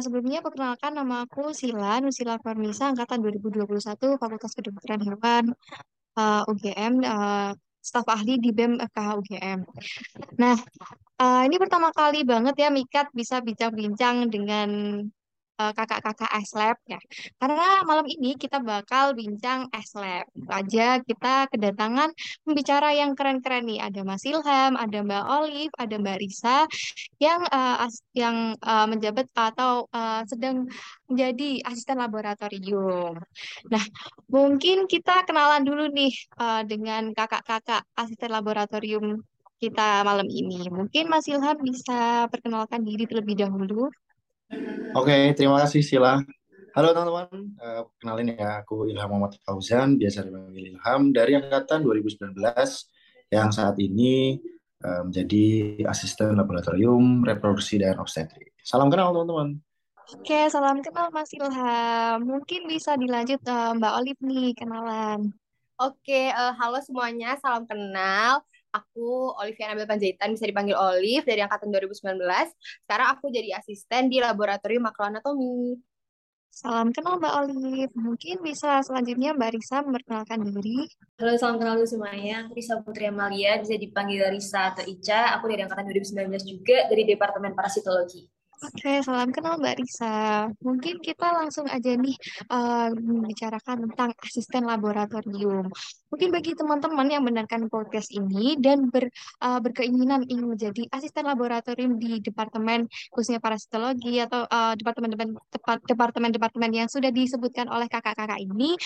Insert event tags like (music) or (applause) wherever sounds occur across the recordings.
sebelumnya perkenalkan nama aku Sila, Nusila Farnisa, angkatan 2021, Fakultas Kedokteran Hewan uh, UGM, uh, staf ahli di BEM FKH UGM. Nah, uh, ini pertama kali banget ya Mikat bisa bincang-bincang dengan uh, kakak-kakak SLab ya. Karena malam ini kita bakal bincang SLab. Aja kita kedatangan pembicara yang keren-keren nih. Ada Mas Ilham, ada Mbak Olive, ada Mbak Risa yang uh, as- yang uh, menjabat atau uh, sedang menjadi asisten laboratorium. Nah, mungkin kita kenalan dulu nih uh, dengan kakak-kakak asisten laboratorium kita malam ini. Mungkin Mas Ilham bisa perkenalkan diri terlebih dahulu. Oke, terima kasih Sila. Halo teman-teman, uh, kenalin ya, aku Ilham Muhammad Fauzan, biasa dipanggil Ilham, dari angkatan 2019 yang saat ini uh, menjadi asisten laboratorium reproduksi dan obstetrik. Salam kenal teman-teman. Oke, salam kenal Mas Ilham. Mungkin bisa dilanjut uh, Mbak Olive nih kenalan. Oke, uh, halo semuanya, salam kenal. Aku Olivia Nabil Panjaitan, bisa dipanggil Olive dari angkatan 2019. Sekarang aku jadi asisten di laboratorium makroanatomi. Salam kenal Mbak Olive. Mungkin bisa selanjutnya Mbak Risa memperkenalkan diri. Halo, salam kenal semuanya. Aku Risa Putri Amalia, bisa dipanggil Risa atau Ica. Aku dari angkatan 2019 juga dari Departemen Parasitologi. Oke, salam kenal Mbak Risa. Mungkin kita langsung aja nih uh, tentang asisten laboratorium. Mungkin bagi teman-teman yang mendengarkan podcast ini dan ber, uh, berkeinginan ingin menjadi asisten laboratorium di departemen khususnya parasitologi atau uh, departemen-departemen departemen-departemen yang sudah disebutkan oleh kakak-kakak ini,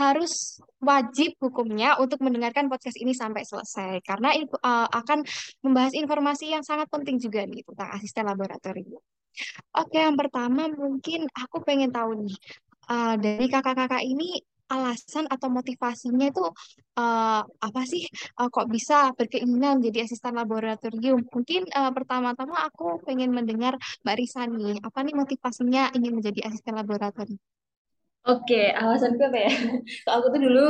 harus wajib hukumnya untuk mendengarkan podcast ini sampai selesai karena uh, akan membahas informasi yang sangat penting juga nih tentang asisten laboratorium. Oke, yang pertama mungkin aku pengen tahu nih uh, dari kakak-kakak ini alasan atau motivasinya itu uh, apa sih uh, kok bisa berkeinginan jadi asisten laboratorium? Mungkin uh, pertama-tama aku pengen mendengar Mbak Risa apa nih motivasinya ingin menjadi asisten laboratorium? Oke, alasanku apa ya? (laughs) aku tuh dulu,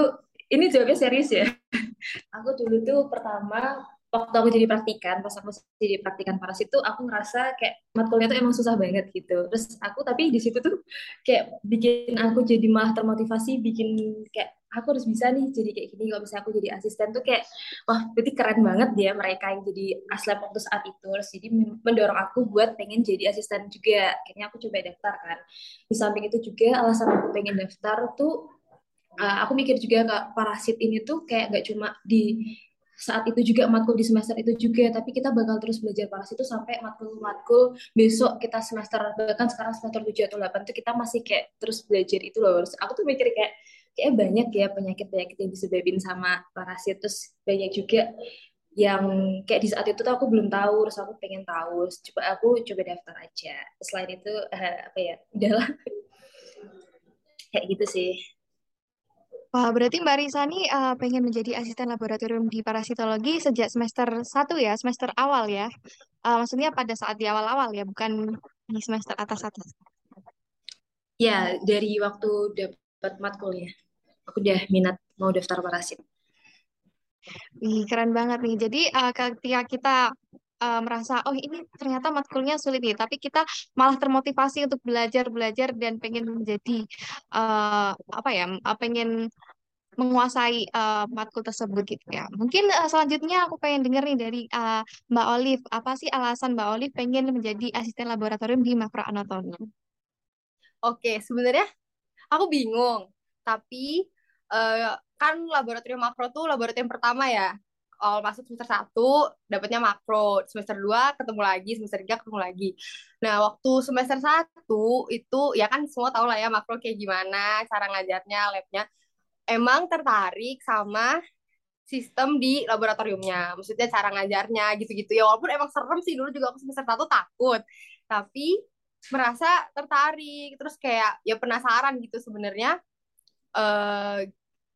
ini jawabnya serius ya. (laughs) Aku dulu tuh pertama waktu aku jadi praktikan, pas aku jadi praktikan parasit tuh aku ngerasa kayak matkulnya tuh emang susah banget gitu. Terus aku tapi di situ tuh kayak bikin aku jadi malah termotivasi, bikin kayak aku harus bisa nih jadi kayak gini. Kalau bisa aku jadi asisten tuh kayak wah berarti keren banget dia mereka yang jadi aslep waktu saat itu. Terus jadi mendorong aku buat pengen jadi asisten juga. Kayaknya aku coba daftar kan. Di samping itu juga alasan aku pengen daftar tuh uh, aku mikir juga kak parasit ini tuh kayak gak cuma di saat itu juga matkul di semester itu juga tapi kita bakal terus belajar parasit itu sampai matkul-matkul besok kita semester bahkan sekarang semester 7 atau 8 tuh kita masih kayak terus belajar itu loh. Aku tuh mikir kayak kayak banyak ya penyakit-penyakit yang disebabin sama parasit terus banyak juga yang kayak di saat itu tuh aku belum tahu terus aku pengen tahu coba aku coba daftar aja. Selain itu uh, apa ya udahlah. (laughs) Kayak gitu sih Wah, berarti Mbak Risa nih uh, pengen menjadi asisten laboratorium di parasitologi sejak semester 1 ya, semester awal ya. Uh, maksudnya pada saat di awal-awal ya, bukan di semester atas-atas. Ya, dari waktu dapat matkul ya. Aku udah minat mau daftar parasit. Wih, keren banget nih. Jadi uh, ketika kita uh, merasa oh ini ternyata matkulnya sulit nih, tapi kita malah termotivasi untuk belajar belajar dan pengen menjadi uh, apa ya, pengen menguasai uh, matkul tersebut gitu ya. Mungkin uh, selanjutnya aku pengen denger nih dari uh, Mbak Olive, apa sih alasan Mbak Olive pengen menjadi asisten laboratorium di makroanatomi? Oke, sebenarnya aku bingung, tapi uh, kan laboratorium makro tuh laboratorium pertama ya awal masuk semester satu dapatnya makro. Semester 2 ketemu lagi. Semester 3 ketemu lagi. Nah waktu semester satu itu ya kan semua tahu lah ya makro kayak gimana cara ngajarnya labnya. Emang tertarik sama sistem di laboratoriumnya. Maksudnya cara ngajarnya gitu-gitu. Ya walaupun emang serem sih dulu juga aku semester satu takut. Tapi merasa tertarik. Terus kayak ya penasaran gitu sebenarnya. Uh,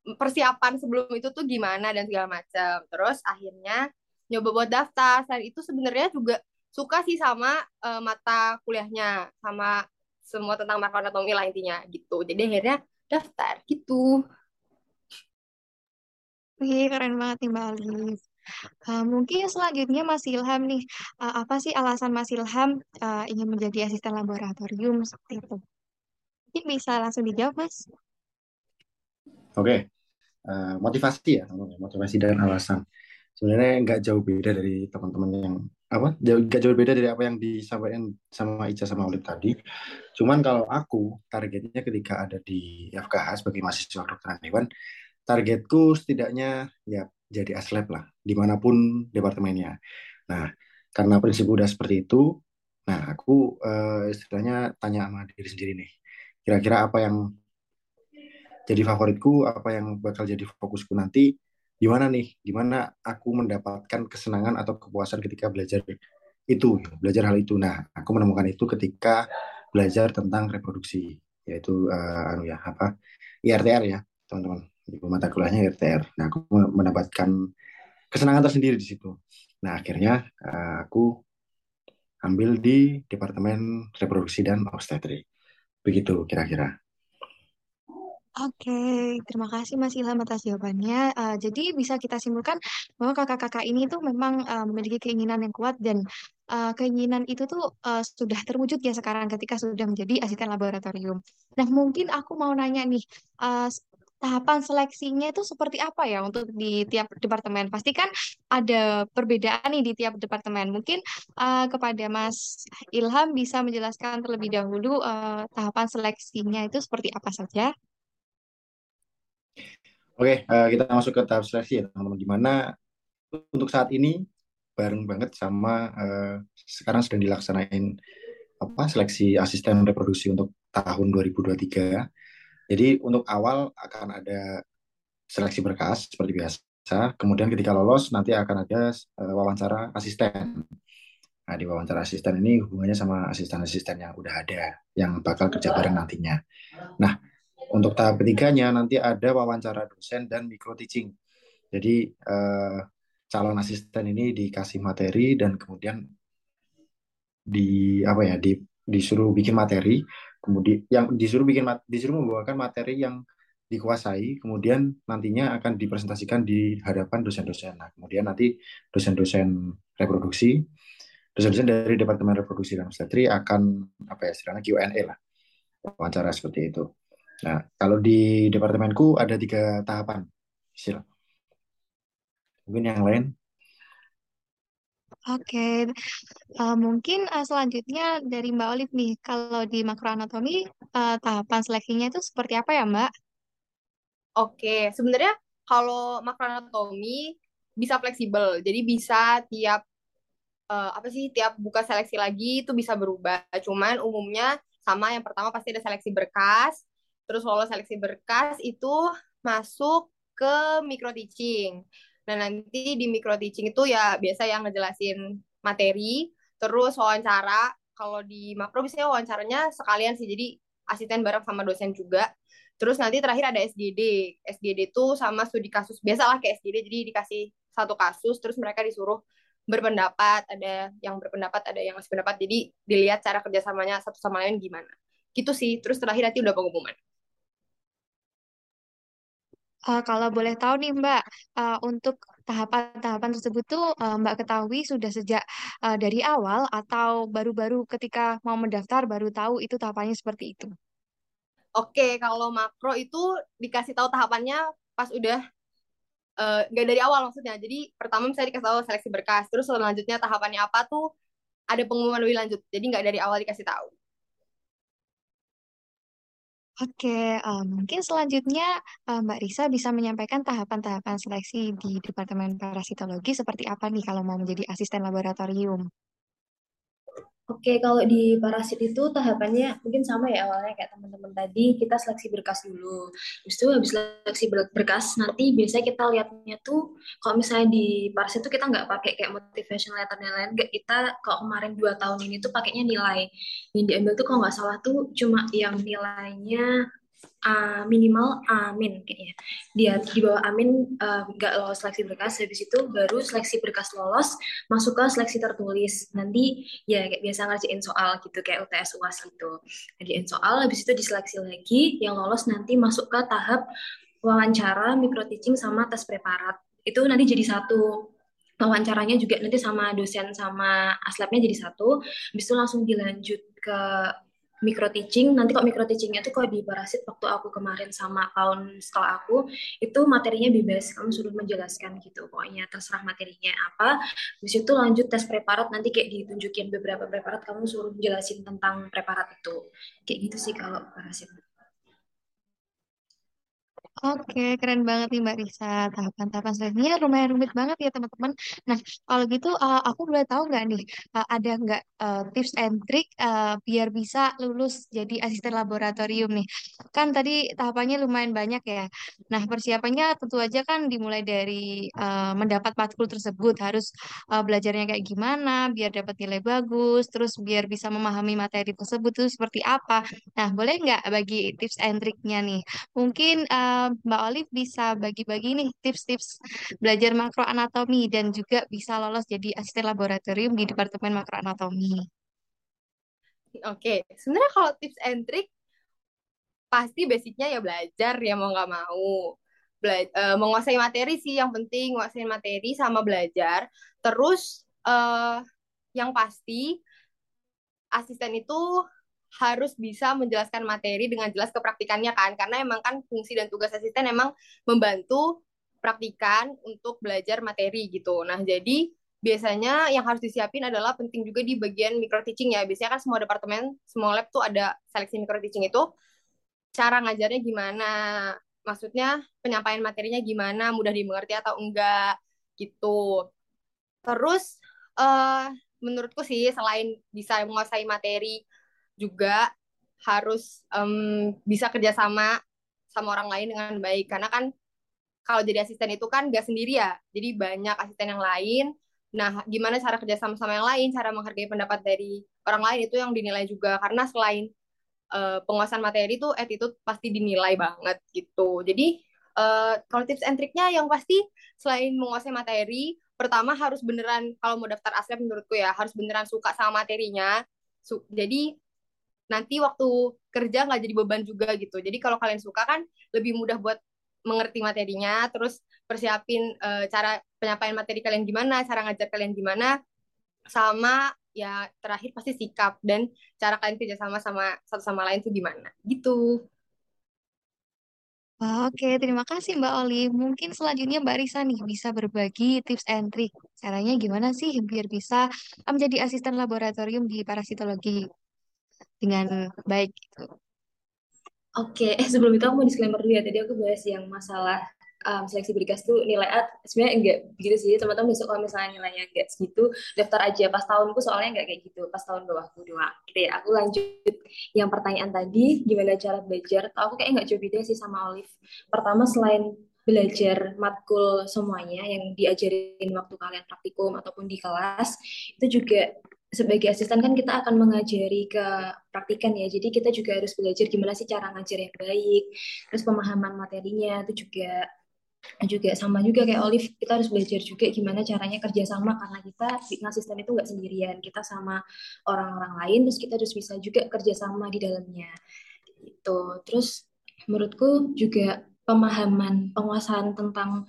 persiapan sebelum itu tuh gimana dan segala macam. Terus akhirnya nyoba buat daftar. Selain itu sebenarnya juga suka sih sama uh, mata kuliahnya, sama semua tentang makroanatomi lah intinya gitu. Jadi akhirnya daftar gitu. Wih, keren banget nih Mbak Alif. Uh, mungkin selanjutnya Mas Ilham nih, uh, apa sih alasan Mas Ilham uh, ingin menjadi asisten laboratorium seperti itu? Mungkin bisa langsung dijawab, Mas. Oke, uh, motivasi ya, motivasi dan alasan. Sebenarnya nggak jauh beda dari teman-teman yang apa, nggak jauh beda dari apa yang disampaikan sama Ica sama Olip tadi. Cuman kalau aku targetnya ketika ada di FKH sebagai mahasiswa kedokteran hewan, targetku setidaknya ya jadi aslab lah di mana pun departemennya. Nah, karena prinsip udah seperti itu, nah aku uh, istilahnya tanya sama diri sendiri nih, kira-kira apa yang jadi favoritku, apa yang bakal jadi fokusku nanti, gimana nih, gimana aku mendapatkan kesenangan atau kepuasan ketika belajar itu, belajar hal itu. Nah, aku menemukan itu ketika belajar tentang reproduksi, yaitu uh, anu ya apa IRTR ya, teman-teman. Ibu mata kuliahnya IRTR. Nah, aku mendapatkan kesenangan tersendiri di situ. Nah, akhirnya uh, aku ambil di Departemen Reproduksi dan Obstetri. Begitu kira-kira. Oke, terima kasih Mas Ilham atas jawabannya. Uh, jadi bisa kita simpulkan bahwa kakak-kakak ini tuh memang uh, memiliki keinginan yang kuat dan uh, keinginan itu tuh uh, sudah terwujud ya sekarang ketika sudah menjadi asisten laboratorium. Nah, mungkin aku mau nanya nih, uh, tahapan seleksinya itu seperti apa ya untuk di tiap departemen? Pasti kan ada perbedaan nih di tiap departemen. Mungkin uh, kepada Mas Ilham bisa menjelaskan terlebih dahulu uh, tahapan seleksinya itu seperti apa saja? Oke, uh, kita masuk ke tahap seleksi ya teman-teman. Untuk saat ini bareng banget sama uh, sekarang sedang dilaksanain apa seleksi asisten reproduksi untuk tahun 2023 jadi untuk awal akan ada seleksi berkas seperti biasa. Kemudian ketika lolos nanti akan ada uh, wawancara asisten. Nah, di wawancara asisten ini hubungannya sama asisten-asisten yang udah ada, yang bakal kerja bareng nantinya. Nah, untuk tahap ketiganya nanti ada wawancara dosen dan micro teaching. Jadi uh, calon asisten ini dikasih materi dan kemudian di apa ya di disuruh bikin materi kemudian yang disuruh bikin disuruh membawakan materi yang dikuasai, kemudian nantinya akan dipresentasikan di hadapan dosen-dosen. Nah, kemudian nanti dosen-dosen reproduksi, dosen-dosen dari Departemen Reproduksi dan Obstetri akan apa ya istilahnya Q&A lah, wawancara seperti itu. Nah, kalau di departemenku ada tiga tahapan, istilah. Mungkin yang lain Oke, uh, mungkin uh, selanjutnya dari Mbak Olive nih, kalau di makroanatomi uh, tahapan seleksinya itu seperti apa ya Mbak? Oke, sebenarnya kalau makroanatomi bisa fleksibel, jadi bisa tiap uh, apa sih tiap buka seleksi lagi itu bisa berubah. Cuman umumnya sama yang pertama pasti ada seleksi berkas, terus lolos seleksi berkas itu masuk ke micro teaching. Nah, nanti di micro teaching itu ya biasa yang ngejelasin materi, terus wawancara. Kalau di makro biasanya wawancaranya sekalian sih, jadi asisten bareng sama dosen juga. Terus nanti terakhir ada SGD. SGD itu sama studi kasus. Biasalah kayak SGD, jadi dikasih satu kasus, terus mereka disuruh berpendapat, ada yang berpendapat, ada yang masih pendapat. Jadi dilihat cara kerjasamanya satu sama lain gimana. Gitu sih. Terus terakhir nanti udah pengumuman. Uh, kalau boleh tahu nih Mbak, uh, untuk tahapan-tahapan tersebut tuh uh, Mbak ketahui sudah sejak uh, dari awal atau baru-baru ketika mau mendaftar baru tahu itu tahapannya seperti itu? Oke, kalau makro itu dikasih tahu tahapannya pas udah nggak uh, dari awal maksudnya. Jadi pertama misalnya dikasih tahu seleksi berkas, terus selanjutnya tahapannya apa tuh ada pengumuman lebih lanjut. Jadi nggak dari awal dikasih tahu. Oke, uh, mungkin selanjutnya uh, Mbak Risa bisa menyampaikan tahapan-tahapan seleksi di Departemen Parasitologi seperti apa nih kalau mau menjadi asisten laboratorium? Oke, kalau di parasit itu tahapannya mungkin sama ya awalnya kayak teman-teman tadi, kita seleksi berkas dulu. Habis itu habis seleksi berkas, nanti biasanya kita lihatnya tuh, kalau misalnya di parasit itu kita nggak pakai kayak motivational letter dan lain nggak kita kalau kemarin dua tahun ini tuh pakainya nilai. Yang diambil tuh kalau nggak salah tuh cuma yang nilainya uh, minimal amin kayaknya dia di bawah amin nggak uh, lolos seleksi berkas habis itu baru seleksi berkas lolos masuk ke seleksi tertulis. Nanti ya kayak biasa ngerjain soal gitu kayak UTS UAS gitu. Ngerjain soal habis itu diseleksi lagi yang lolos nanti masuk ke tahap wawancara micro teaching sama tes preparat. Itu nanti jadi satu. Wawancaranya juga nanti sama dosen sama aslabnya jadi satu. Habis itu langsung dilanjut ke micro teaching. Nanti kok micro teachingnya tuh kok di parasit waktu aku kemarin sama tahun setelah aku itu materinya bebas. Kamu suruh menjelaskan gitu. Pokoknya terserah materinya apa. Habis itu lanjut tes preparat. Nanti kayak ditunjukin beberapa preparat kamu suruh jelasin tentang preparat itu. Kayak gitu sih kalau parasit Oke, keren banget nih Mbak Risa. Tahapan-tahapan selanjutnya lumayan rumit banget ya teman-teman. Nah, kalau gitu uh, aku boleh tahu nggak nih, uh, ada nggak uh, tips and trick uh, biar bisa lulus jadi asisten laboratorium nih? Kan tadi tahapannya lumayan banyak ya. Nah, persiapannya tentu aja kan dimulai dari uh, mendapat matkul tersebut, harus uh, belajarnya kayak gimana, biar dapat nilai bagus, terus biar bisa memahami materi tersebut itu seperti apa. Nah, boleh nggak bagi tips and triknya nih? Mungkin uh, Mbak Olive bisa bagi-bagi nih tips-tips belajar makroanatomi dan juga bisa lolos jadi asisten laboratorium di Departemen Makroanatomi. Oke, sebenarnya kalau tips and trick pasti basicnya ya belajar ya mau nggak mau. Bela uh, menguasai materi sih yang penting, menguasai materi sama belajar. Terus uh, yang pasti asisten itu harus bisa menjelaskan materi dengan jelas ke praktikannya kan. Karena emang kan fungsi dan tugas asisten emang membantu praktikan untuk belajar materi gitu. Nah jadi biasanya yang harus disiapin adalah penting juga di bagian micro teaching ya. Biasanya kan semua departemen semua lab tuh ada seleksi micro teaching itu. Cara ngajarnya gimana? Maksudnya penyampaian materinya gimana? Mudah dimengerti atau enggak? Gitu. Terus uh, menurutku sih selain bisa menguasai materi juga harus um, bisa kerjasama sama orang lain dengan baik. Karena kan kalau jadi asisten itu kan gak sendiri ya. Jadi banyak asisten yang lain. Nah gimana cara kerjasama sama yang lain? Cara menghargai pendapat dari orang lain itu yang dinilai juga. Karena selain uh, penguasaan materi itu attitude pasti dinilai banget gitu. Jadi uh, kalau tips and triknya yang pasti selain menguasai materi pertama harus beneran kalau mau daftar aslep menurutku ya harus beneran suka sama materinya. Jadi nanti waktu kerja nggak jadi beban juga gitu. Jadi kalau kalian suka kan lebih mudah buat mengerti materinya, terus persiapin uh, cara penyampaian materi kalian gimana, cara ngajar kalian gimana, sama ya terakhir pasti sikap dan cara kalian kerja sama sama satu sama lain tuh gimana gitu. Oke, terima kasih Mbak Oli. Mungkin selanjutnya Mbak Risa nih bisa berbagi tips and trick. Caranya gimana sih biar bisa menjadi asisten laboratorium di parasitologi? Dengan baik gitu. Oke, eh sebelum itu aku mau disclaimer dulu ya. Tadi aku bahas yang masalah um, seleksi berkas tuh nilai A sebenarnya enggak begitu sih. Teman-teman besok kalau misalnya nilainya enggak segitu daftar aja. Pas tahunku soalnya enggak kayak gitu pas tahun bawahku doang. Gitu ya aku lanjut. Yang pertanyaan tadi gimana cara belajar? Tau aku kayak enggak jauh beda sih sama Olive. Pertama selain belajar matkul semuanya yang diajarin waktu kalian praktikum ataupun di kelas itu juga sebagai asisten kan kita akan mengajari ke praktikan ya. Jadi kita juga harus belajar gimana sih cara ngajar yang baik. Terus pemahaman materinya itu juga juga sama juga kayak Olive kita harus belajar juga gimana caranya kerjasama karena kita di asisten itu nggak sendirian kita sama orang-orang lain terus kita harus bisa juga kerjasama di dalamnya itu terus menurutku juga pemahaman penguasaan tentang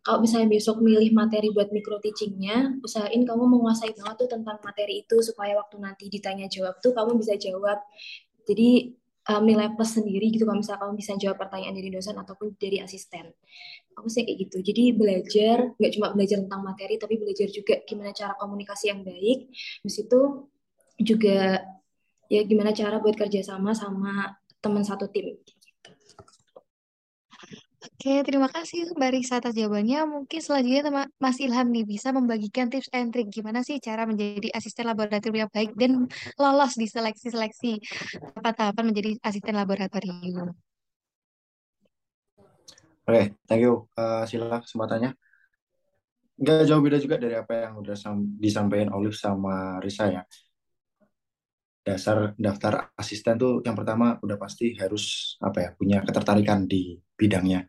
kalau misalnya besok milih materi buat micro teachingnya, usahain kamu menguasai banget tuh tentang materi itu supaya waktu nanti ditanya jawab tuh kamu bisa jawab. Jadi um, nilai plus sendiri gitu kalau misalnya kamu bisa jawab pertanyaan dari dosen ataupun dari asisten. Aku sih kayak gitu. Jadi belajar nggak cuma belajar tentang materi tapi belajar juga gimana cara komunikasi yang baik. Terus itu juga ya gimana cara buat kerjasama sama teman satu tim. Oke, terima kasih Mbak Risa atas jawabannya. Mungkin selanjutnya teman Mas Ilham nih bisa membagikan tips and trick gimana sih cara menjadi asisten laboratorium yang baik dan lolos di seleksi-seleksi tahapan-tahapan menjadi asisten laboratorium. Oke, thank you. Uh, sila kesempatannya. Nggak jauh beda juga dari apa yang udah disampaikan Olive sama Risa ya dasar daftar asisten tuh yang pertama udah pasti harus apa ya punya ketertarikan di bidangnya.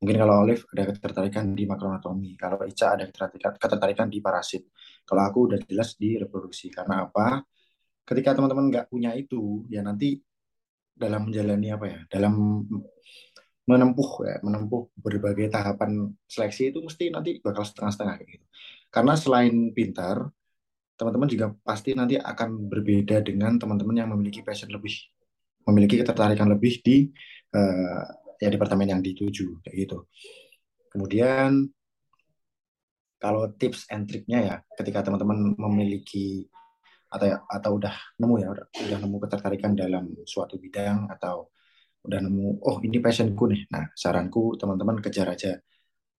Mungkin kalau Olive ada ketertarikan di makroanatomi, kalau Ica ada ketertarikan, ketertarikan di parasit. Kalau aku udah jelas di reproduksi. Karena apa? Ketika teman-teman nggak punya itu, ya nanti dalam menjalani apa ya, dalam menempuh ya, menempuh berbagai tahapan seleksi itu mesti nanti bakal setengah-setengah gitu. Karena selain pintar, teman-teman juga pasti nanti akan berbeda dengan teman-teman yang memiliki passion lebih, memiliki ketertarikan lebih di uh, ya departemen yang dituju kayak gitu. Kemudian kalau tips and triknya ya, ketika teman-teman memiliki atau ya, atau udah nemu ya, udah, udah nemu ketertarikan dalam suatu bidang atau udah nemu, oh ini passionku nih. Nah, saranku teman-teman kejar aja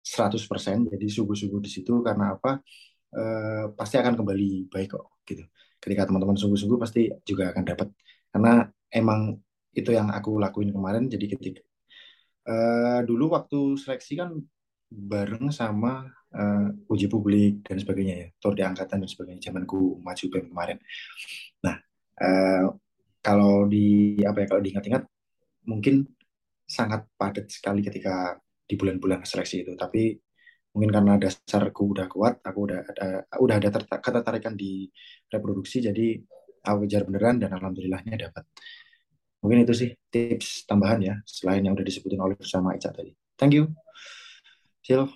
100%, jadi sungguh-sungguh di situ karena apa? E, pasti akan kembali baik kok gitu. Ketika teman-teman sungguh-sungguh pasti juga akan dapat. Karena emang itu yang aku lakuin kemarin, jadi ketika e, dulu waktu seleksi kan bareng sama uh, uji publik dan sebagainya ya, tour di angkatan dan sebagainya zamanku maju BEM kemarin. Nah, uh, kalau di apa ya kalau diingat-ingat mungkin sangat padat sekali ketika di bulan-bulan seleksi itu, tapi mungkin karena dasarku udah kuat, aku udah ada udah ada ketertarikan di reproduksi, jadi aku kejar beneran dan alhamdulillahnya dapat. Mungkin itu sih tips tambahan ya, selain yang udah disebutin oleh sama Ica tadi. Thank you. Sil.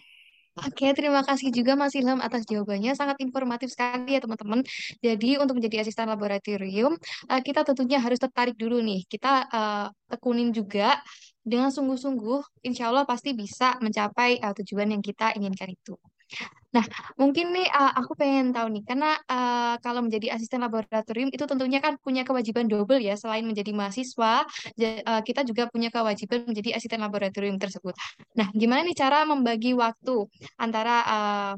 Oke, terima kasih juga Mas Ilham atas jawabannya. Sangat informatif sekali ya teman-teman. Jadi untuk menjadi asisten laboratorium, uh, kita tentunya harus tertarik dulu nih. Kita uh, tekunin juga dengan sungguh-sungguh, insya Allah pasti bisa mencapai uh, tujuan yang kita inginkan itu. Nah, mungkin nih uh, aku pengen tahu nih, karena uh, kalau menjadi asisten laboratorium itu tentunya kan punya kewajiban double ya, selain menjadi mahasiswa, uh, kita juga punya kewajiban menjadi asisten laboratorium tersebut. Nah, gimana nih cara membagi waktu antara uh,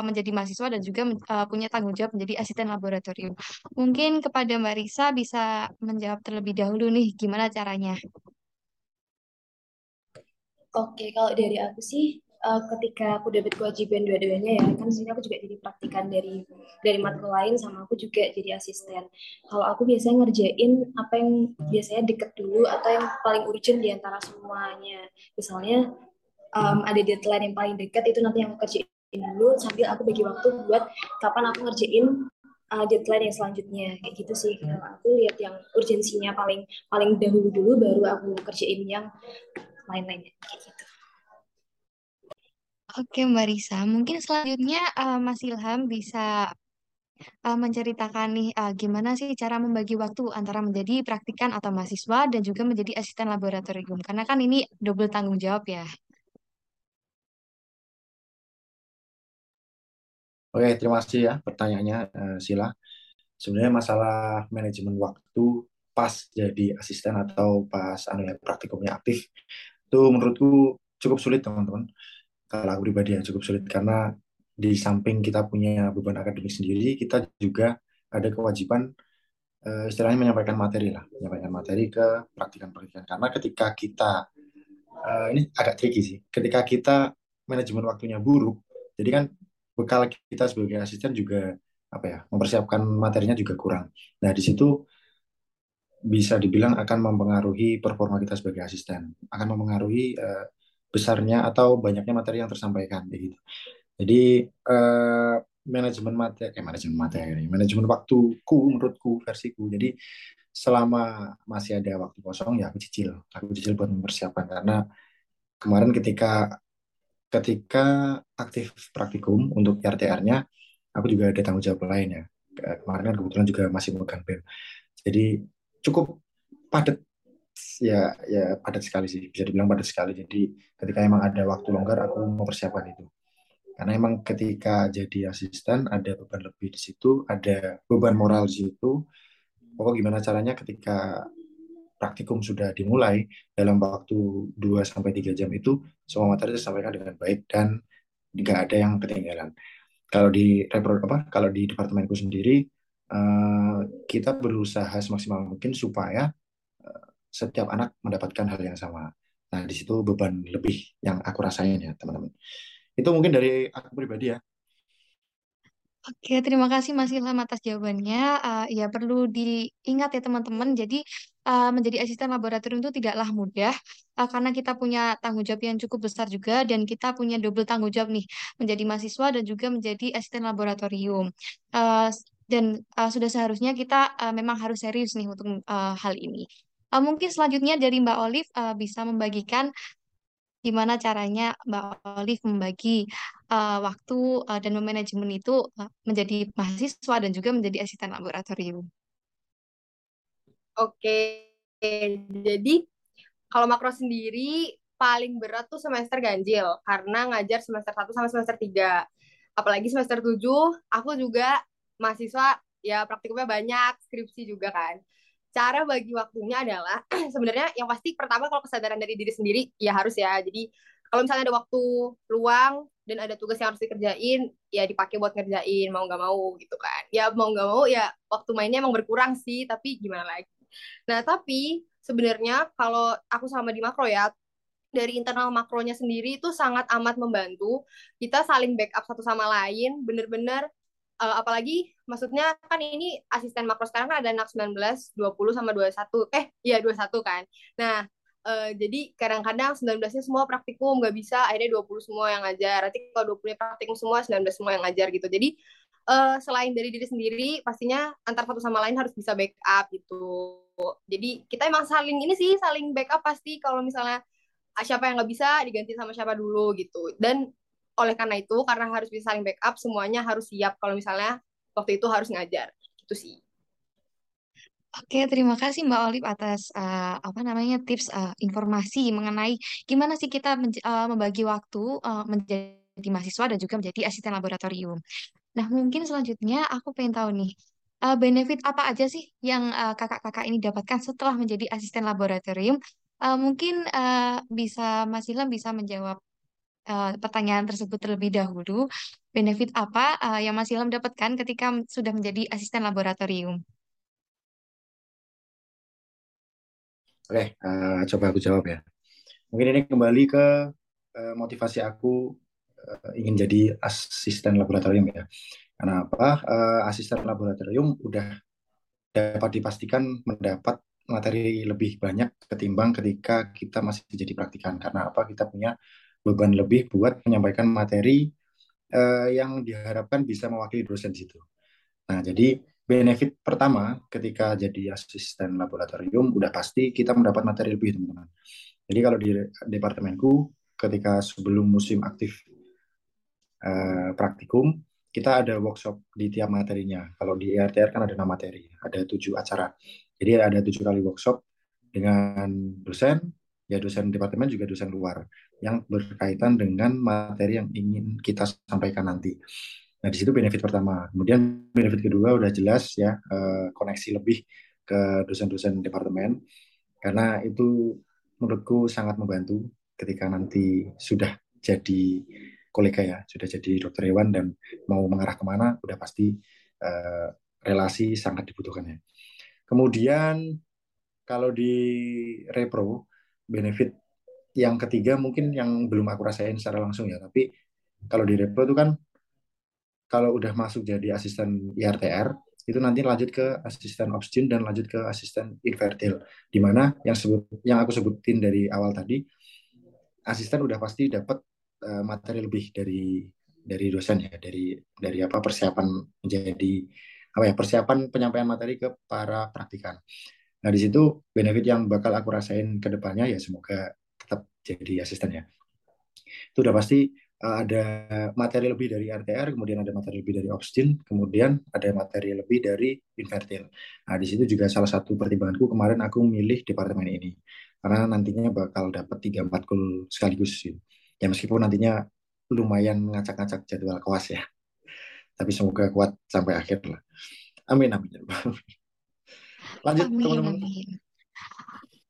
menjadi mahasiswa dan juga uh, punya tanggung jawab menjadi asisten laboratorium? Mungkin kepada Mbak Risa bisa menjawab terlebih dahulu nih, gimana caranya? Oke, kalau dari aku sih uh, ketika aku dapat kewajiban dua-duanya ya kan sini aku juga jadi praktikan dari dari matkul lain sama aku juga jadi asisten. Kalau aku biasanya ngerjain apa yang biasanya deket dulu atau yang paling urgent di antara semuanya. Misalnya um, ada deadline yang paling dekat itu nanti yang aku kerjain dulu sambil aku bagi waktu buat kapan aku ngerjain uh, deadline yang selanjutnya. Kayak gitu sih. Kalau aku lihat yang urgensinya paling paling dahulu dulu baru aku kerjain yang lain-lainnya. Kayak gitu Oke Mbak Risa, mungkin selanjutnya uh, Mas Ilham bisa uh, menceritakan nih uh, gimana sih cara membagi waktu antara menjadi praktikan atau mahasiswa dan juga menjadi asisten laboratorium. Karena kan ini double tanggung jawab ya. Oke, terima kasih ya pertanyaannya uh, Sila. Sebenarnya masalah manajemen waktu pas jadi asisten atau pas anu ya, praktikumnya aktif itu menurutku cukup sulit teman-teman kalau aku pribadi ya cukup sulit karena di samping kita punya beban akademik sendiri, kita juga ada kewajiban uh, istilahnya menyampaikan materi lah, menyampaikan materi ke praktikan-praktikan. Karena ketika kita uh, ini agak tricky sih, ketika kita manajemen waktunya buruk, jadi kan bekal kita sebagai asisten juga apa ya mempersiapkan materinya juga kurang. Nah di situ bisa dibilang akan mempengaruhi performa kita sebagai asisten, akan mempengaruhi uh, besarnya atau banyaknya materi yang tersampaikan gitu. Jadi eh, manajemen materi, eh, manajemen materi, manajemen waktuku menurutku versiku. Jadi selama masih ada waktu kosong ya aku cicil, aku cicil buat mempersiapkan karena kemarin ketika ketika aktif praktikum untuk RTR-nya, aku juga ada tanggung jawab lain ya. Kemarin kan kebetulan juga masih memegang BEM. Jadi cukup padat ya ya padat sekali sih. Bisa dibilang padat sekali. Jadi ketika emang ada waktu longgar aku mempersiapkan itu. Karena emang ketika jadi asisten ada beban lebih di situ ada beban moral di situ. Pokok gimana caranya ketika praktikum sudah dimulai dalam waktu 2 sampai tiga jam itu semua materi disampaikan dengan baik dan tidak ada yang ketinggalan. Kalau di apa kalau di departemenku sendiri uh, kita berusaha semaksimal mungkin supaya setiap anak mendapatkan hal yang sama. Nah, di situ beban lebih yang aku rasain ya, teman-teman. Itu mungkin dari aku pribadi ya. Oke, terima kasih Mas Ilham atas jawabannya. Uh, ya perlu diingat ya teman-teman. Jadi uh, menjadi asisten laboratorium itu tidaklah mudah uh, karena kita punya tanggung jawab yang cukup besar juga dan kita punya double tanggung jawab nih menjadi mahasiswa dan juga menjadi asisten laboratorium. Uh, dan uh, sudah seharusnya kita uh, memang harus serius nih untuk uh, hal ini. Uh, mungkin selanjutnya dari Mbak Olive uh, bisa membagikan gimana caranya Mbak Olive membagi uh, waktu uh, dan memanajemen itu uh, menjadi mahasiswa dan juga menjadi asisten laboratorium. Oke, jadi kalau makro sendiri paling berat tuh semester ganjil karena ngajar semester 1 sama semester 3. Apalagi semester 7 aku juga mahasiswa ya praktikumnya banyak, skripsi juga kan. Cara bagi waktunya adalah (clears throat) sebenarnya yang pasti pertama kalau kesadaran dari diri sendiri ya harus ya. Jadi kalau misalnya ada waktu luang dan ada tugas yang harus dikerjain ya dipakai buat ngerjain mau nggak mau gitu kan ya mau nggak mau ya waktu mainnya emang berkurang sih tapi gimana lagi nah tapi sebenarnya kalau aku sama di makro ya dari internal makronya sendiri itu sangat amat membantu kita saling backup satu sama lain bener-bener uh, apalagi maksudnya kan ini asisten makro sekarang kan ada anak 19, 20 sama 21. Eh, iya 21 kan. Nah, uh, jadi kadang-kadang 19-nya semua praktikum nggak bisa, akhirnya 20 semua yang ngajar. Nanti kalau 20-nya praktikum semua, 19 semua yang ngajar gitu. Jadi uh, selain dari diri sendiri, pastinya antar satu sama lain harus bisa backup gitu. Jadi kita emang saling ini sih, saling backup pasti kalau misalnya siapa yang nggak bisa diganti sama siapa dulu gitu. Dan oleh karena itu karena harus bisa saling backup semuanya harus siap kalau misalnya waktu itu harus ngajar gitu sih Oke, terima kasih Mbak Olive atas uh, apa namanya tips uh, informasi mengenai gimana sih kita uh, membagi waktu uh, menjadi mahasiswa dan juga menjadi asisten laboratorium. Nah, mungkin selanjutnya aku pengen tahu nih uh, benefit apa aja sih yang kakak-kakak uh, ini dapatkan setelah menjadi asisten laboratorium. Uh, mungkin uh, bisa Mas Ilham bisa menjawab uh, pertanyaan tersebut terlebih dahulu. Benefit apa uh, yang Mas Ilham dapatkan ketika sudah menjadi asisten laboratorium? Oke, uh, coba aku jawab ya. Mungkin ini kembali ke uh, motivasi aku uh, ingin jadi asisten laboratorium ya. Karena apa? Uh, asisten laboratorium udah dapat dipastikan mendapat materi lebih banyak ketimbang ketika kita masih jadi praktikan. Karena apa? Kita punya beban lebih buat menyampaikan materi uh, yang diharapkan bisa mewakili dosen di situ. Nah, jadi benefit pertama ketika jadi asisten laboratorium udah pasti kita mendapat materi lebih, teman-teman. Jadi kalau di departemenku ketika sebelum musim aktif uh, praktikum, kita ada workshop di tiap materinya. Kalau di IRTR kan ada enam materi, ada tujuh acara. Jadi ada tujuh kali workshop dengan dosen, ya dosen departemen juga dosen luar yang berkaitan dengan materi yang ingin kita sampaikan nanti. Nah, di situ benefit pertama. Kemudian benefit kedua udah jelas ya, eh, koneksi lebih ke dosen-dosen departemen karena itu menurutku sangat membantu ketika nanti sudah jadi kolega ya, sudah jadi dokter hewan dan mau mengarah ke mana, udah pasti uh, relasi sangat dibutuhkan ya. Kemudian kalau di repro benefit yang ketiga mungkin yang belum aku rasain secara langsung ya. Tapi kalau di Repo itu kan kalau udah masuk jadi asisten IRTR itu nanti lanjut ke asisten oxygen dan lanjut ke asisten invertil. Di mana yang sebut yang aku sebutin dari awal tadi asisten udah pasti dapat uh, materi lebih dari dari dosen ya. Dari dari apa persiapan menjadi apa ya persiapan penyampaian materi ke para praktikan Nah, di situ benefit yang bakal aku rasain ke depannya ya semoga tetap jadi asisten ya. Itu udah pasti uh, ada materi lebih dari RTR, kemudian ada materi lebih dari oxygen, kemudian ada materi lebih dari invertil. Nah, di situ juga salah satu pertimbanganku kemarin aku milih departemen ini. Karena nantinya bakal dapat 3 4 kul sekaligus sih. Ya meskipun nantinya lumayan ngacak-ngacak jadwal kelas ya. Tapi semoga kuat sampai akhir lah. Amin amin. Lanjut teman-teman.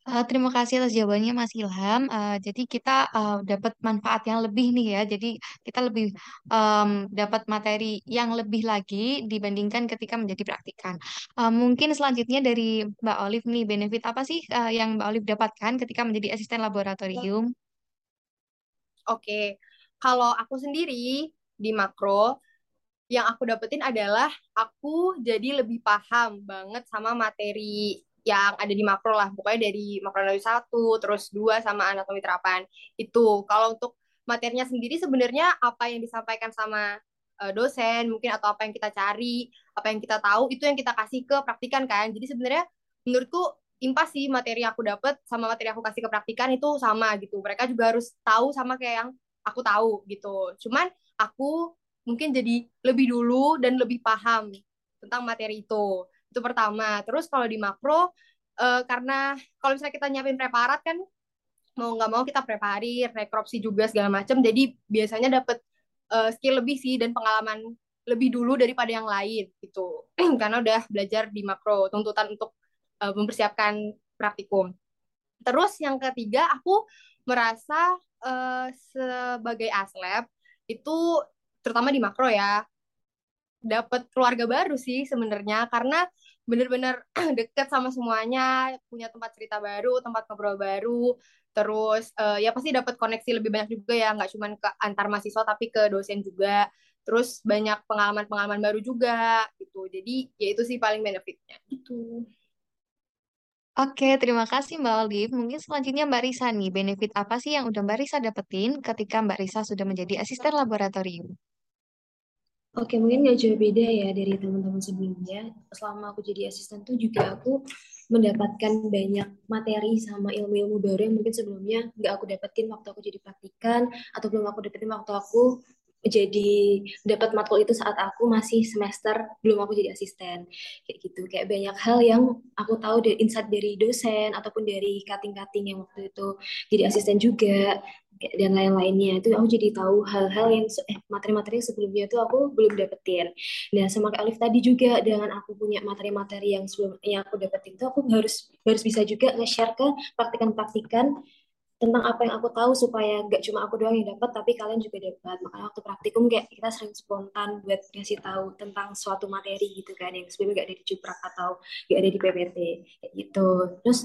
Uh, terima kasih atas jawabannya Mas Ilham. Uh, jadi kita uh, dapat manfaat yang lebih nih ya. Jadi kita lebih um, dapat materi yang lebih lagi dibandingkan ketika menjadi praktikan. Uh, mungkin selanjutnya dari Mbak Olive nih, benefit apa sih uh, yang Mbak Olive dapatkan ketika menjadi asisten laboratorium? Oke, kalau aku sendiri di makro yang aku dapetin adalah aku jadi lebih paham banget sama materi yang ada di makro lah pokoknya dari makro anatomi satu terus dua sama anatomi terapan itu kalau untuk materinya sendiri sebenarnya apa yang disampaikan sama uh, dosen mungkin atau apa yang kita cari apa yang kita tahu itu yang kita kasih ke praktikan kan jadi sebenarnya menurutku impas sih materi yang aku dapat sama materi yang aku kasih ke praktikan itu sama gitu. Mereka juga harus tahu sama kayak yang aku tahu gitu. Cuman aku mungkin jadi lebih dulu dan lebih paham tentang materi itu. Itu pertama. Terus kalau di makro, uh, karena kalau misalnya kita nyiapin preparat kan, mau nggak mau kita preparir, rekropsi juga segala macam. Jadi biasanya dapat uh, skill lebih sih dan pengalaman lebih dulu daripada yang lain gitu. (clears throat) karena udah belajar di makro, tuntutan untuk uh, mempersiapkan praktikum. Terus yang ketiga, aku merasa uh, sebagai aslab itu terutama di makro ya dapat keluarga baru sih sebenarnya. Karena bener-bener (clears throat) deket sama semuanya punya tempat cerita baru tempat ngobrol baru. Terus uh, ya pasti dapat koneksi lebih banyak juga ya nggak cuma ke antar mahasiswa tapi ke dosen juga. Terus banyak pengalaman-pengalaman baru juga gitu. Jadi ya itu sih paling benefitnya gitu. Oke, terima kasih Mbak Olive. Mungkin selanjutnya Mbak Risa nih, benefit apa sih yang udah Mbak Risa dapetin ketika Mbak Risa sudah menjadi asisten laboratorium? Oke, mungkin nggak jauh beda ya dari teman-teman sebelumnya. Selama aku jadi asisten tuh juga aku mendapatkan banyak materi sama ilmu-ilmu baru yang mungkin sebelumnya nggak aku dapetin waktu aku jadi praktikan atau belum aku dapetin waktu aku jadi dapat matkul itu saat aku masih semester belum aku jadi asisten. Kayak gitu. Kayak banyak hal yang aku tahu dari insight dari dosen ataupun dari cutting-cutting yang waktu itu jadi asisten juga dan lain-lainnya. Itu aku jadi tahu hal-hal yang eh, materi-materi sebelumnya itu aku belum dapetin. Nah sama Kak Alif tadi juga dengan aku punya materi-materi yang sebelumnya aku dapetin itu aku harus harus bisa juga nge-share ke praktikan-praktikan tentang apa yang aku tahu supaya gak cuma aku doang yang dapat tapi kalian juga dapat makanya waktu praktikum kayak kita sering spontan buat ngasih tahu tentang suatu materi gitu kan yang sebelumnya gak ada di Cuprak atau gak ada di PPT gitu. Terus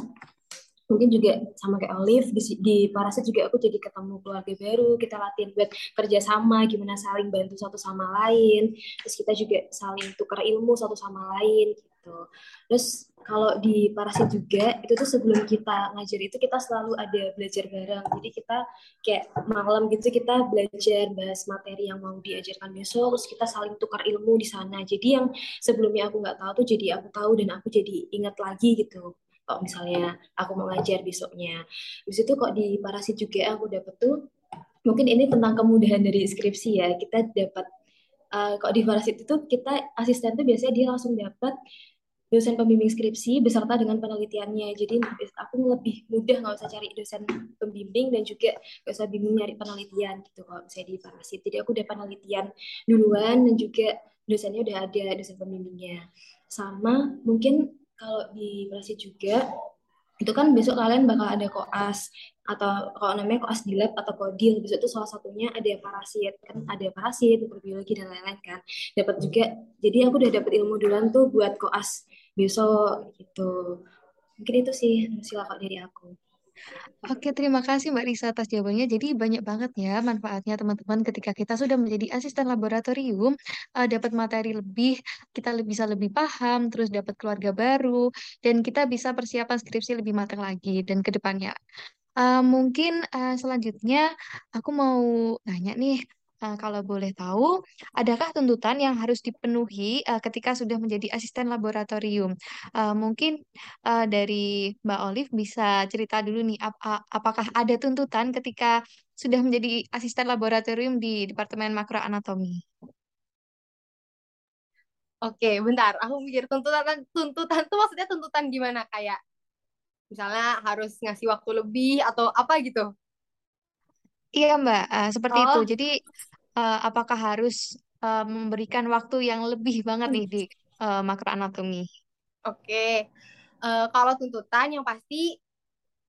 mungkin juga sama kayak Olive di, di Parasit juga aku jadi ketemu keluarga baru kita latihan buat kerja sama gimana saling bantu satu sama lain. Terus kita juga saling tukar ilmu satu sama lain gitu terus kalau di Parasit juga itu tuh sebelum kita ngajar itu kita selalu ada belajar bareng jadi kita kayak malam gitu kita belajar bahas materi yang mau diajarkan besok terus kita saling tukar ilmu di sana jadi yang sebelumnya aku nggak tahu tuh jadi aku tahu dan aku jadi ingat lagi gitu kalau misalnya aku mau ngajar besoknya. Di situ kok di parasit juga aku dapat tuh mungkin ini tentang kemudahan dari skripsi ya. Kita dapat uh, kok di parasit itu kita asisten tuh biasanya dia langsung dapat dosen pembimbing skripsi beserta dengan penelitiannya. Jadi aku lebih mudah nggak usah cari dosen pembimbing dan juga nggak usah bingung nyari penelitian gitu kalau misalnya di parasit. Jadi aku udah penelitian duluan dan juga dosennya udah ada dosen pembimbingnya. Sama mungkin kalau di Prasi juga itu kan besok kalian bakal ada koas atau kalau namanya koas di lab atau kodil besok itu salah satunya ada parasit kan ada parasit mikrobiologi dan lain-lain kan dapat juga jadi aku udah dapat ilmu duluan tuh buat koas besok gitu mungkin itu sih silakan dari aku Oke, terima kasih Mbak Risa atas jawabannya. Jadi banyak banget ya manfaatnya teman-teman ketika kita sudah menjadi asisten laboratorium, uh, dapat materi lebih, kita bisa lebih paham, terus dapat keluarga baru, dan kita bisa persiapan skripsi lebih matang lagi dan ke depannya. Uh, mungkin uh, selanjutnya aku mau nanya nih, Uh, kalau boleh tahu, adakah tuntutan yang harus dipenuhi uh, ketika sudah menjadi asisten laboratorium? Uh, mungkin uh, dari Mbak Olive bisa cerita dulu nih, ap apakah ada tuntutan ketika sudah menjadi asisten laboratorium di Departemen Makroanatomi? Oke, bentar. Aku mikir tuntutan tuntutan tuh maksudnya tuntutan gimana? Kayak misalnya harus ngasih waktu lebih atau apa gitu? Iya Mbak, uh, seperti oh. itu. Jadi uh, apakah harus uh, memberikan waktu yang lebih banget nih di uh, makroanatomi? Oke, uh, kalau tuntutan yang pasti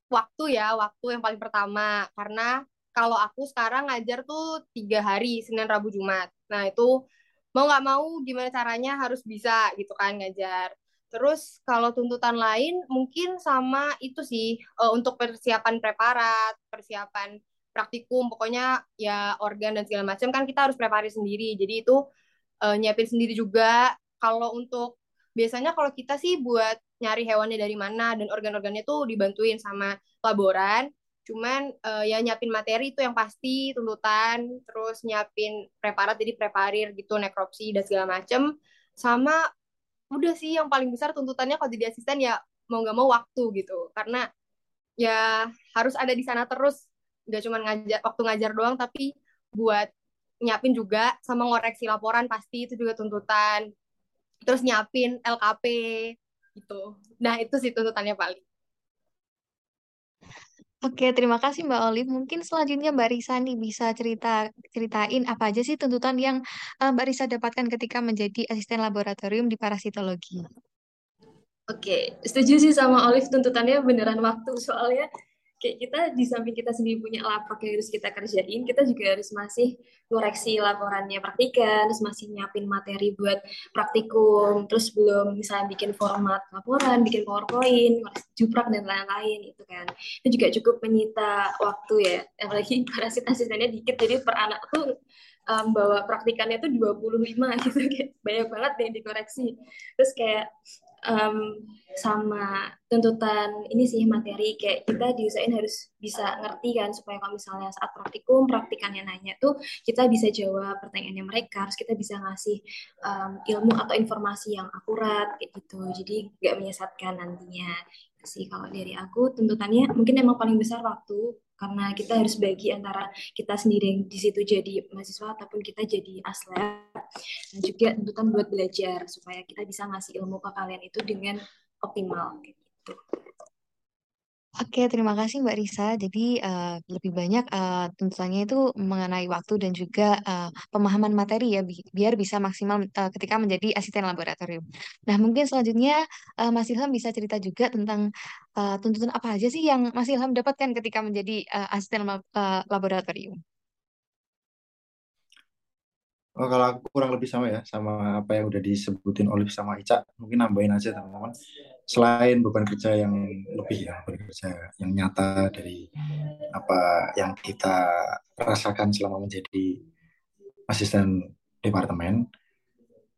waktu ya, waktu yang paling pertama. Karena kalau aku sekarang ngajar tuh tiga hari, Senin, Rabu, Jumat. Nah itu mau nggak mau gimana caranya harus bisa gitu kan ngajar. Terus kalau tuntutan lain mungkin sama itu sih uh, untuk persiapan preparat, persiapan praktikum pokoknya ya organ dan segala macam kan kita harus preparasi sendiri. Jadi itu uh, nyiapin sendiri juga. Kalau untuk biasanya kalau kita sih buat nyari hewannya dari mana dan organ-organnya tuh dibantuin sama laboran. Cuman uh, ya nyiapin materi itu yang pasti tuntutan terus nyiapin preparat jadi preparir gitu nekropsi dan segala macem. Sama udah sih yang paling besar tuntutannya kalau jadi asisten ya mau nggak mau waktu gitu. Karena ya harus ada di sana terus nggak cuma ngajar waktu ngajar doang tapi buat nyiapin juga sama ngoreksi laporan pasti itu juga tuntutan terus nyiapin LKP gitu nah itu sih tuntutannya paling Oke, terima kasih Mbak Olive. Mungkin selanjutnya Mbak Risa nih bisa cerita ceritain apa aja sih tuntutan yang eh, Mbak Risa dapatkan ketika menjadi asisten laboratorium di parasitologi. Oke, setuju sih sama Olive tuntutannya beneran waktu soalnya kayak kita di samping kita sendiri punya laporan yang harus kita kerjain, kita juga harus masih koreksi laporannya praktikan, terus masih nyiapin materi buat praktikum, terus belum misalnya bikin format laporan, bikin PowerPoint, juprak dan lain-lain itu kan. Itu juga cukup menyita waktu ya, apalagi (laughs) para asistennya dikit, jadi per anak tuh um, bawa praktikannya tuh 25 (laughs) gitu, kayak banyak banget yang dikoreksi. Terus kayak um, sama tuntutan ini sih materi kayak kita diusahain harus bisa ngerti kan supaya kalau misalnya saat praktikum praktikannya nanya tuh kita bisa jawab pertanyaannya mereka harus kita bisa ngasih um, ilmu atau informasi yang akurat kayak gitu jadi nggak menyesatkan nantinya sih kalau dari aku tuntutannya mungkin emang paling besar waktu karena kita harus bagi antara kita sendiri yang di situ jadi mahasiswa ataupun kita jadi aslep dan juga tuntutan buat belajar supaya kita bisa ngasih ilmu ke kalian itu dengan optimal gitu. Oke, terima kasih Mbak Risa. Jadi uh, lebih banyak uh, tuntutannya itu mengenai waktu dan juga uh, pemahaman materi ya, bi biar bisa maksimal uh, ketika menjadi asisten laboratorium. Nah, mungkin selanjutnya uh, Mas Ilham bisa cerita juga tentang uh, tuntutan apa aja sih yang Mas Ilham dapatkan ketika menjadi uh, asisten uh, laboratorium. Oh, kalau aku kurang lebih sama ya, sama apa yang udah disebutin Olive sama Ica, mungkin nambahin aja teman-teman. Selain beban kerja yang lebih ya, beban kerja yang nyata dari apa yang kita rasakan selama menjadi asisten departemen,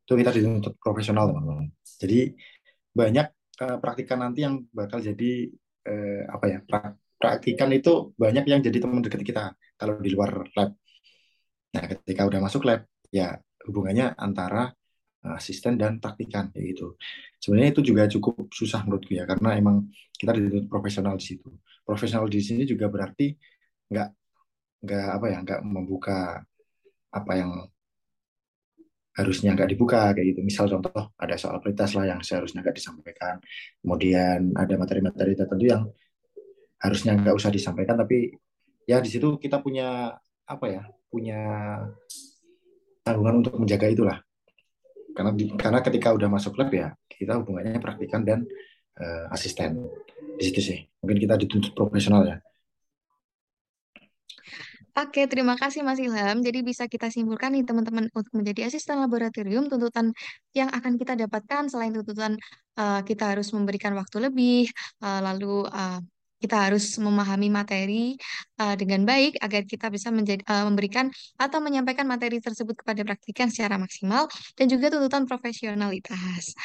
itu kita dituntut profesional teman-teman. Jadi banyak uh, praktikan nanti yang bakal jadi uh, apa ya, praktikan itu banyak yang jadi teman dekat kita kalau di luar lab. Nah, ketika udah masuk lab, ya hubungannya antara eh, asisten dan praktikan kayak gitu. Sebenarnya itu juga cukup susah menurutku ya karena emang kita dituntut profesional di situ. Profesional di sini juga berarti nggak nggak apa ya nggak membuka apa yang harusnya nggak dibuka kayak gitu. Misal contoh ada soal prioritas lah yang seharusnya nggak disampaikan. Kemudian ada materi-materi tertentu yang harusnya nggak usah disampaikan tapi ya di situ kita punya apa ya punya tanggungan untuk menjaga itulah. Karena karena ketika udah masuk lab ya kita hubungannya praktikan dan uh, asisten. Di situ sih mungkin kita dituntut profesional ya. Oke, terima kasih Mas Ilham. Jadi bisa kita simpulkan nih teman-teman untuk menjadi asisten laboratorium, tuntutan yang akan kita dapatkan selain tuntutan uh, kita harus memberikan waktu lebih, uh, lalu uh, kita harus memahami materi uh, dengan baik agar kita bisa menjadi, uh, memberikan atau menyampaikan materi tersebut kepada praktikan secara maksimal dan juga tuntutan profesionalitas.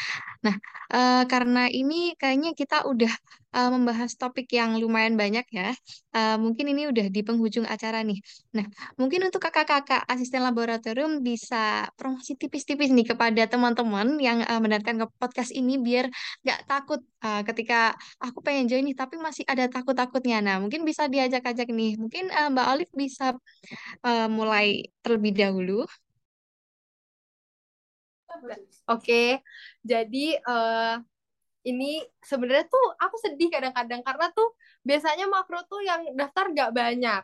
Nah, uh, karena ini kayaknya kita udah uh, membahas topik yang lumayan banyak ya. Uh, mungkin ini udah di penghujung acara nih. Nah, mungkin untuk kakak-kakak asisten laboratorium bisa promosi tipis-tipis nih kepada teman-teman yang uh, mendengarkan ke podcast ini biar nggak takut uh, ketika aku pengen join nih tapi masih ada takut-takutnya. Nah, mungkin bisa diajak-ajak nih. Mungkin uh, Mbak Olive bisa uh, mulai terlebih dahulu. Oke, jadi uh, ini sebenarnya tuh aku sedih kadang-kadang karena tuh biasanya makro tuh yang daftar gak banyak.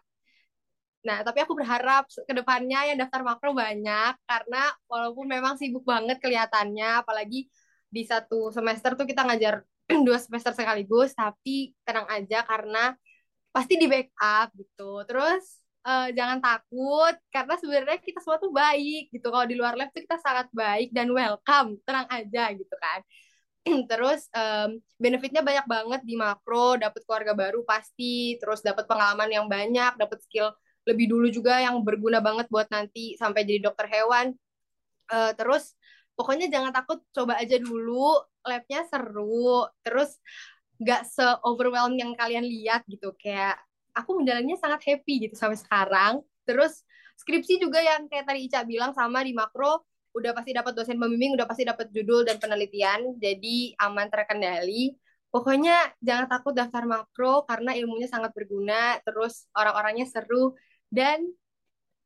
Nah, tapi aku berharap ke depannya yang daftar makro banyak karena walaupun memang sibuk banget kelihatannya, apalagi di satu semester tuh kita ngajar (clears throat) dua semester sekaligus tapi tenang aja karena pasti di backup gitu. Terus uh, jangan takut karena sebenarnya kita semua tuh baik gitu. Kalau di luar lab tuh kita sangat baik dan welcome tenang aja gitu kan (clears throat) terus um, benefitnya banyak banget di makro dapat keluarga baru pasti terus dapat pengalaman yang banyak dapat skill lebih dulu juga yang berguna banget buat nanti sampai jadi dokter hewan. Uh, terus pokoknya jangan takut coba aja dulu labnya seru terus gak se overwhelm yang kalian lihat gitu. Kayak aku menjalannya sangat happy gitu sampai sekarang. Terus skripsi juga yang kayak tadi Ica bilang sama di makro udah pasti dapat dosen pembimbing udah pasti dapat judul dan penelitian jadi aman terkendali Pokoknya jangan takut daftar makro karena ilmunya sangat berguna, terus orang-orangnya seru dan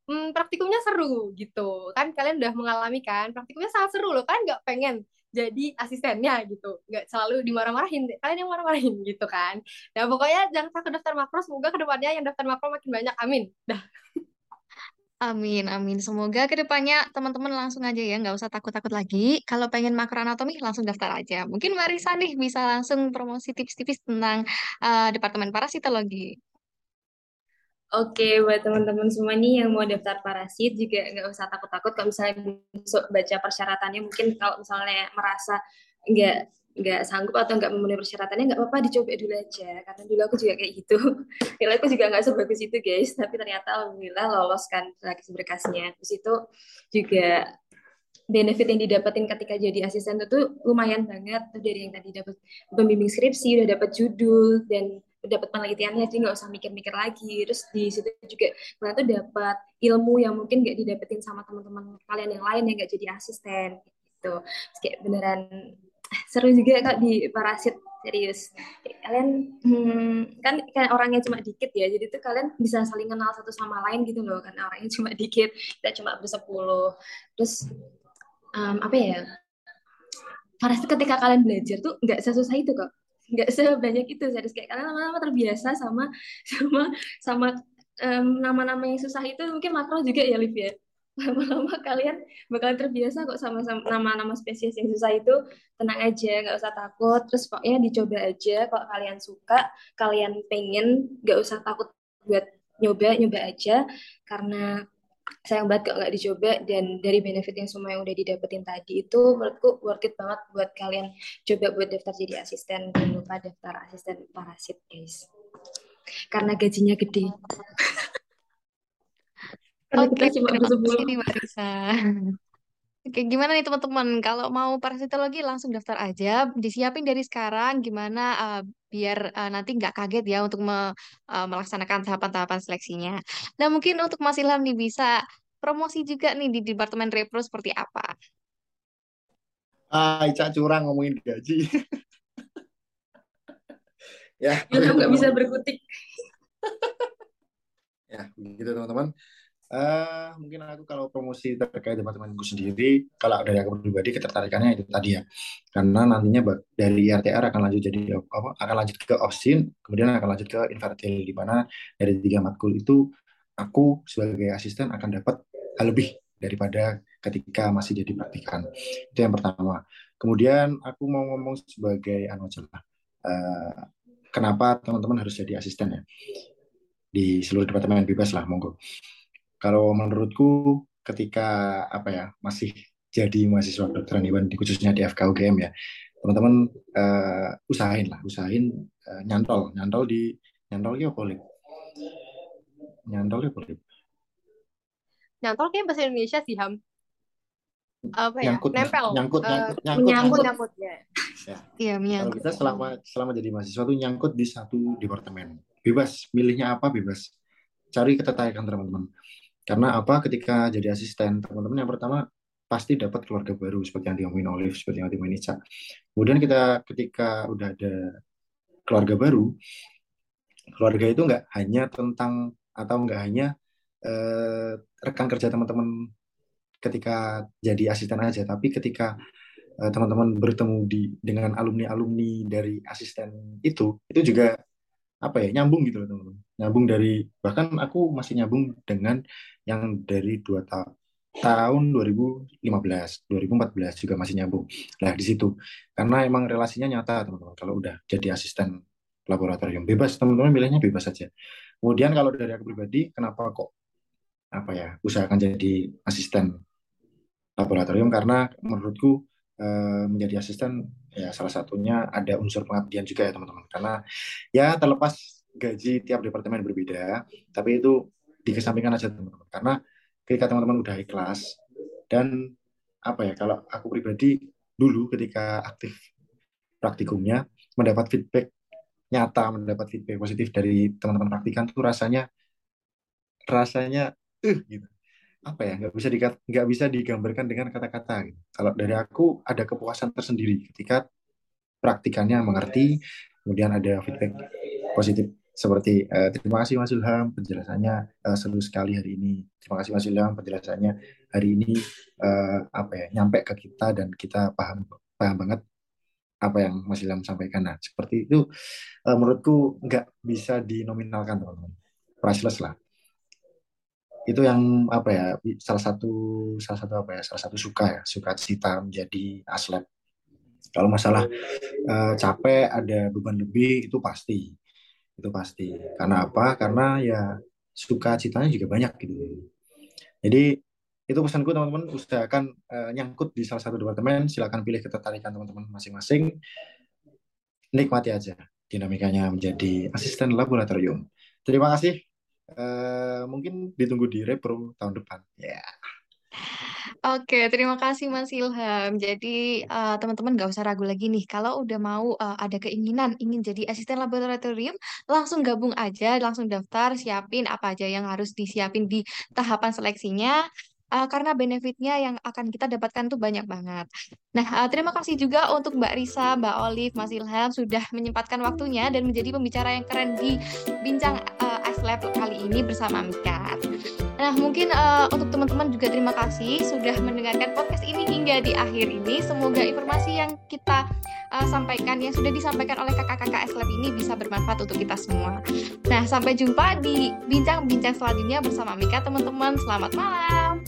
hmm, praktikumnya seru gitu. Kan kalian udah mengalami kan, praktikumnya sangat seru loh. Kan nggak pengen jadi asistennya gitu. Nggak selalu dimarah-marahin, kalian yang marah-marahin (laughs) gitu kan. Nah pokoknya jangan takut daftar makro, semoga ke depannya yang daftar makro makin banyak, amin. Dah. Amin, amin. Semoga ke depannya teman-teman langsung aja ya, nggak usah takut-takut lagi. Kalau pengen makroanatomi, langsung daftar aja. Mungkin Marisa nih bisa langsung promosi tips-tips tentang uh, Departemen Parasitologi. Oke, buat teman-teman semua nih yang mau daftar parasit juga nggak usah takut-takut kalau misalnya baca persyaratannya mungkin kalau misalnya merasa nggak nggak sanggup atau nggak memenuhi persyaratannya nggak apa-apa dicoba dulu aja. Karena dulu aku juga kayak gitu. (laughs) Nilai aku juga nggak sebagus itu guys. Tapi ternyata alhamdulillah lolos kan lagi berkasnya. Terus itu juga benefit yang didapetin ketika jadi asisten itu lumayan banget. Tuh dari yang tadi dapat pembimbing skripsi udah dapat judul dan dapat penelitiannya. Jadi nggak usah mikir-mikir lagi. Terus di situ juga kalian tuh dapat ilmu yang mungkin nggak didapetin sama teman-teman kalian yang lain yang nggak jadi asisten gitu. Terus kayak beneran seru juga kak di parasit serius. Kalian hmm, kan kan orangnya cuma dikit ya jadi tuh kalian bisa saling kenal satu sama lain gitu loh karena orangnya cuma (laughs) dikit kita cuma bersepuluh. Terus um, apa ya parasit ketika kalian belajar tuh nggak sesusah itu kok. Nggak sebanyak itu serius. Kayak kalian lama-lama terbiasa sama (laughs) sama sama um, nama-nama yang susah itu mungkin makro juga ya Liv ya lama-lama kalian bakalan terbiasa kok sama, nama-nama spesies yang susah itu. Tenang aja nggak usah takut. Terus pokoknya dicoba aja kalau kalian suka kalian pengen nggak usah takut buat nyoba nyoba aja. Karena sayang banget kalau nggak dicoba dan dari benefit yang semua yang udah didapetin tadi itu menurutku worth it banget buat kalian coba buat daftar jadi asisten. Dan lupa daftar asisten parasit guys. Karena gajinya gede karena Oke, kita cuma bersebut nih Marisa Oke, gimana nih teman-teman? Kalau mau parasitologi langsung daftar aja, disiapin dari sekarang gimana uh, biar uh, nanti nggak kaget ya untuk me, uh, melaksanakan tahapan-tahapan seleksinya. Nah, mungkin untuk Mas Ilham nih bisa promosi juga nih di Departemen Repro seperti apa? Ah, Ica curang ngomongin gaji. (laughs) ya, Ilham nggak bisa berkutik. ya, begitu teman-teman. Uh, mungkin aku kalau promosi terkait departemenku sendiri, kalau dari aku pribadi ketertarikannya itu tadi ya, karena nantinya dari RTR akan lanjut jadi apa, akan lanjut ke OPSIN, kemudian akan lanjut ke infertil di mana dari tiga matkul itu aku sebagai asisten akan dapat hal lebih daripada ketika masih jadi praktikan. Itu yang pertama. Kemudian aku mau ngomong sebagai anu uh, kenapa teman-teman harus jadi asisten ya di seluruh departemen bebas lah monggo kalau menurutku ketika apa ya masih jadi mahasiswa kedokteran hewan khususnya di FKUGM ya teman-teman uh, usahain lah usahain uh, nyantol nyantol di nyantol ya boleh nyantol ya boleh nyantol kayak bahasa Indonesia sih ham apa ya nyangkut nempel nyangkut uh, nyangkut nyangkut nyangkut, nyangkut ya. ya. Iya, Kalau kita selama selama jadi mahasiswa tuh nyangkut di satu departemen. Bebas, milihnya apa bebas. Cari ketertarikan teman-teman. Karena apa? Ketika jadi asisten, teman-teman yang pertama pasti dapat keluarga baru seperti yang diomongin Olive, seperti yang diomongin Ica. Kemudian kita ketika udah ada keluarga baru, keluarga itu nggak hanya tentang atau nggak hanya eh, rekan kerja teman-teman ketika jadi asisten aja, tapi ketika eh, teman-teman bertemu di dengan alumni-alumni dari asisten itu, itu juga apa ya nyambung gitu loh teman-teman nyambung dari bahkan aku masih nyambung dengan yang dari dua tahun tahun 2015 2014 juga masih nyambung. Lah di situ. Karena emang relasinya nyata teman-teman kalau udah jadi asisten laboratorium. Bebas teman-teman milihnya bebas saja. Kemudian kalau dari aku pribadi kenapa kok apa ya usahakan jadi asisten laboratorium? Karena menurutku Eh, menjadi asisten ya salah satunya ada unsur pengabdian juga ya teman-teman. Karena ya terlepas gaji tiap departemen berbeda tapi itu dikesampingkan aja teman-teman. Karena ketika teman-teman udah ikhlas dan apa ya kalau aku pribadi dulu ketika aktif praktikumnya mendapat feedback nyata mendapat feedback positif dari teman-teman praktikan tuh rasanya rasanya eh gitu. Apa ya nggak bisa nggak bisa digambarkan dengan kata-kata gitu. kalau dari aku ada kepuasan tersendiri ketika praktikannya mengerti, kemudian ada feedback positif seperti uh, terima kasih Mas Ilham penjelasannya uh, seru sekali hari ini. Terima kasih Mas Ilham penjelasannya hari ini uh, apa ya nyampe ke kita dan kita paham paham banget apa yang Mas Ilham sampaikan. Nah seperti itu uh, menurutku nggak bisa dinominalkan teman-teman. Priceless lah. Itu yang apa ya salah satu salah satu apa ya salah satu suka ya suka cita menjadi aslep. Kalau masalah uh, capek ada beban lebih itu pasti itu pasti. Karena apa? Karena ya suka citanya juga banyak gitu. Jadi itu pesanku teman-teman. Usahakan uh, nyangkut di salah satu departemen. Silakan pilih ketertarikan teman-teman masing-masing. Nikmati aja dinamikanya menjadi asisten laboratorium. Terima kasih. Uh, mungkin ditunggu di repro tahun depan. Ya. yeah. Oke, terima kasih Mas Ilham. Jadi uh, teman-teman nggak usah ragu lagi nih. Kalau udah mau uh, ada keinginan ingin jadi asisten laboratorium, langsung gabung aja, langsung daftar, siapin apa aja yang harus disiapin di tahapan seleksinya. Uh, karena benefitnya yang akan kita dapatkan tuh banyak banget. Nah, uh, terima kasih juga untuk Mbak Risa, Mbak Olive, Mas Ilham sudah menyempatkan waktunya dan menjadi pembicara yang keren di bincang uh, Lab kali ini bersama Mika. Nah, mungkin uh, untuk teman-teman juga terima kasih sudah mendengarkan podcast ini hingga di akhir ini. Semoga informasi yang kita uh, sampaikan, yang sudah disampaikan oleh kakak-kakak Lab ini bisa bermanfaat untuk kita semua. Nah, sampai jumpa di bincang-bincang selanjutnya bersama Mika, teman-teman. Selamat malam.